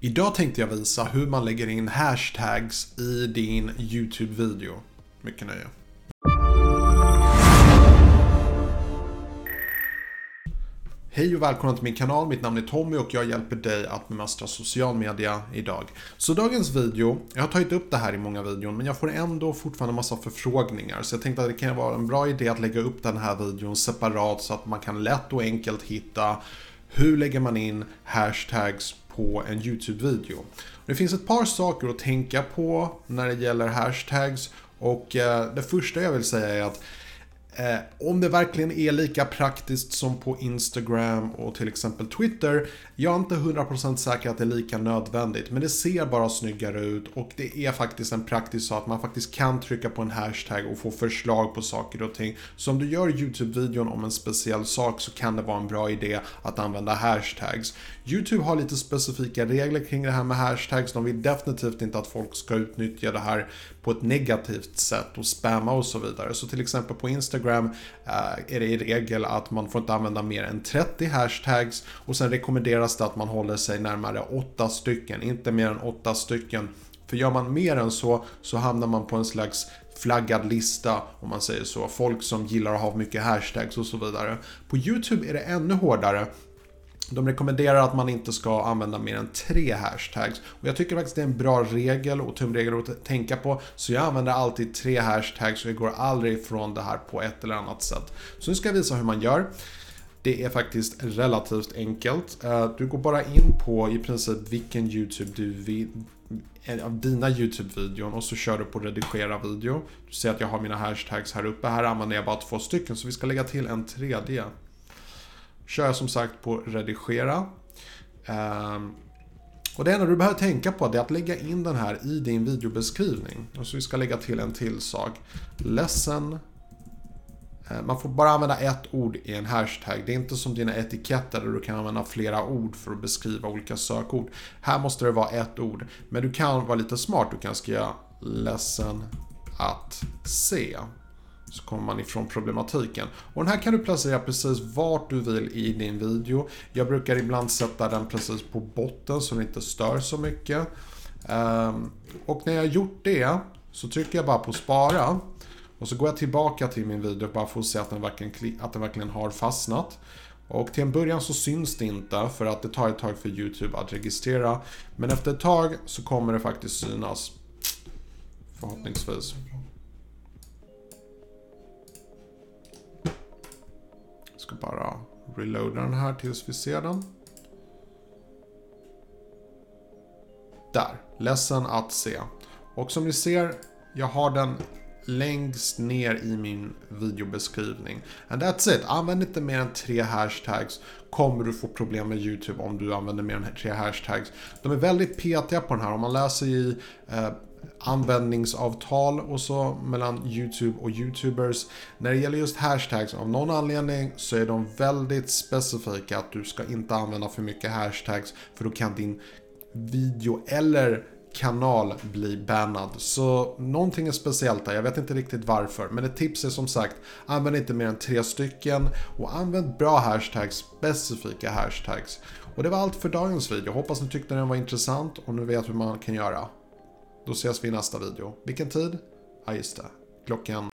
Idag tänkte jag visa hur man lägger in hashtags i din YouTube-video. Mycket nöje. Hej och välkomna till min kanal, mitt namn är Tommy och jag hjälper dig att bemästra social media idag. Så dagens video, jag har tagit upp det här i många videon men jag får ändå fortfarande massa förfrågningar så jag tänkte att det kan vara en bra idé att lägga upp den här videon separat så att man kan lätt och enkelt hitta hur lägger man in hashtags på en YouTube-video. Det finns ett par saker att tänka på när det gäller hashtags och eh, det första jag vill säga är att Eh, om det verkligen är lika praktiskt som på Instagram och till exempel Twitter. Jag är inte 100% säker att det är lika nödvändigt. Men det ser bara snyggare ut och det är faktiskt en praktisk sak att man faktiskt kan trycka på en hashtag och få förslag på saker och ting. Så om du gör YouTube-videon om en speciell sak så kan det vara en bra idé att använda hashtags. YouTube har lite specifika regler kring det här med hashtags. De vill definitivt inte att folk ska utnyttja det här på ett negativt sätt och spamma och så vidare. Så till exempel på Instagram Instagram eh, är det i regel att man får inte använda mer än 30 hashtags och sen rekommenderas det att man håller sig närmare 8 stycken, inte mer än 8 stycken. För gör man mer än så så hamnar man på en slags flaggad lista om man säger så. Folk som gillar att ha mycket hashtags och så vidare. På YouTube är det ännu hårdare de rekommenderar att man inte ska använda mer än tre hashtags. Och jag tycker faktiskt det är en bra regel och tumregel att tänka på. Så jag använder alltid tre hashtags och jag går aldrig ifrån det här på ett eller annat sätt. Så nu ska jag visa hur man gör. Det är faktiskt relativt enkelt. Eh, du går bara in på i princip vilken YouTube du vill eh, av dina YouTube-videon och så kör du på redigera video. Du ser att jag har mina hashtags här uppe. Här använder jag bara två stycken så vi ska lägga till en tredje kör jag som sagt på redigera. Ehm, och det enda du behöver tänka på är att lägga in den här i din videobeskrivning. Och så vi ska lägga till en till sak. Ledsen. Ehm, man får bara använda ett ord i en hashtag. Det är inte som dina etiketter där du kan använda flera ord för att beskriva olika sökord. Här måste det vara ett ord. Men du kan vara lite smart. Du kan skriva ledsen att se så kommer man ifrån problematiken. Och den här kan du placera precis vart du vill i din video. Jag brukar ibland sätta den precis på botten så den inte stör så mycket. Ehm, och när jag har gjort det så trycker jag bara på spara. Och så går jag tillbaka till min video bara för att se att den verkligen, att den verkligen har fastnat. Och till en början så syns det inte för att det tar ett tag för YouTube att registrera. Men efter ett tag så kommer det faktiskt synas. Förhoppningsvis. Ska bara reloada den här tills vi ser den. Där, ledsen att se. Och som ni ser, jag har den längst ner i min videobeskrivning. And that's it. Använd inte mer än tre hashtags. Kommer du få problem med YouTube om du använder mer än tre hashtags. De är väldigt petiga på den här. Om man läser i eh, användningsavtal och så mellan YouTube och YouTubers. När det gäller just hashtags, av någon anledning så är de väldigt specifika att du ska inte använda för mycket hashtags för då kan din video eller kanal bli bannad. Så någonting är speciellt där, jag vet inte riktigt varför. Men ett tips är som sagt, använd inte mer än tre stycken och använd bra hashtags, specifika hashtags. Och det var allt för dagens video. Hoppas ni tyckte den var intressant och nu vet hur man kan göra. Då ses vi i nästa video. Vilken tid? Ja, just det. Klockan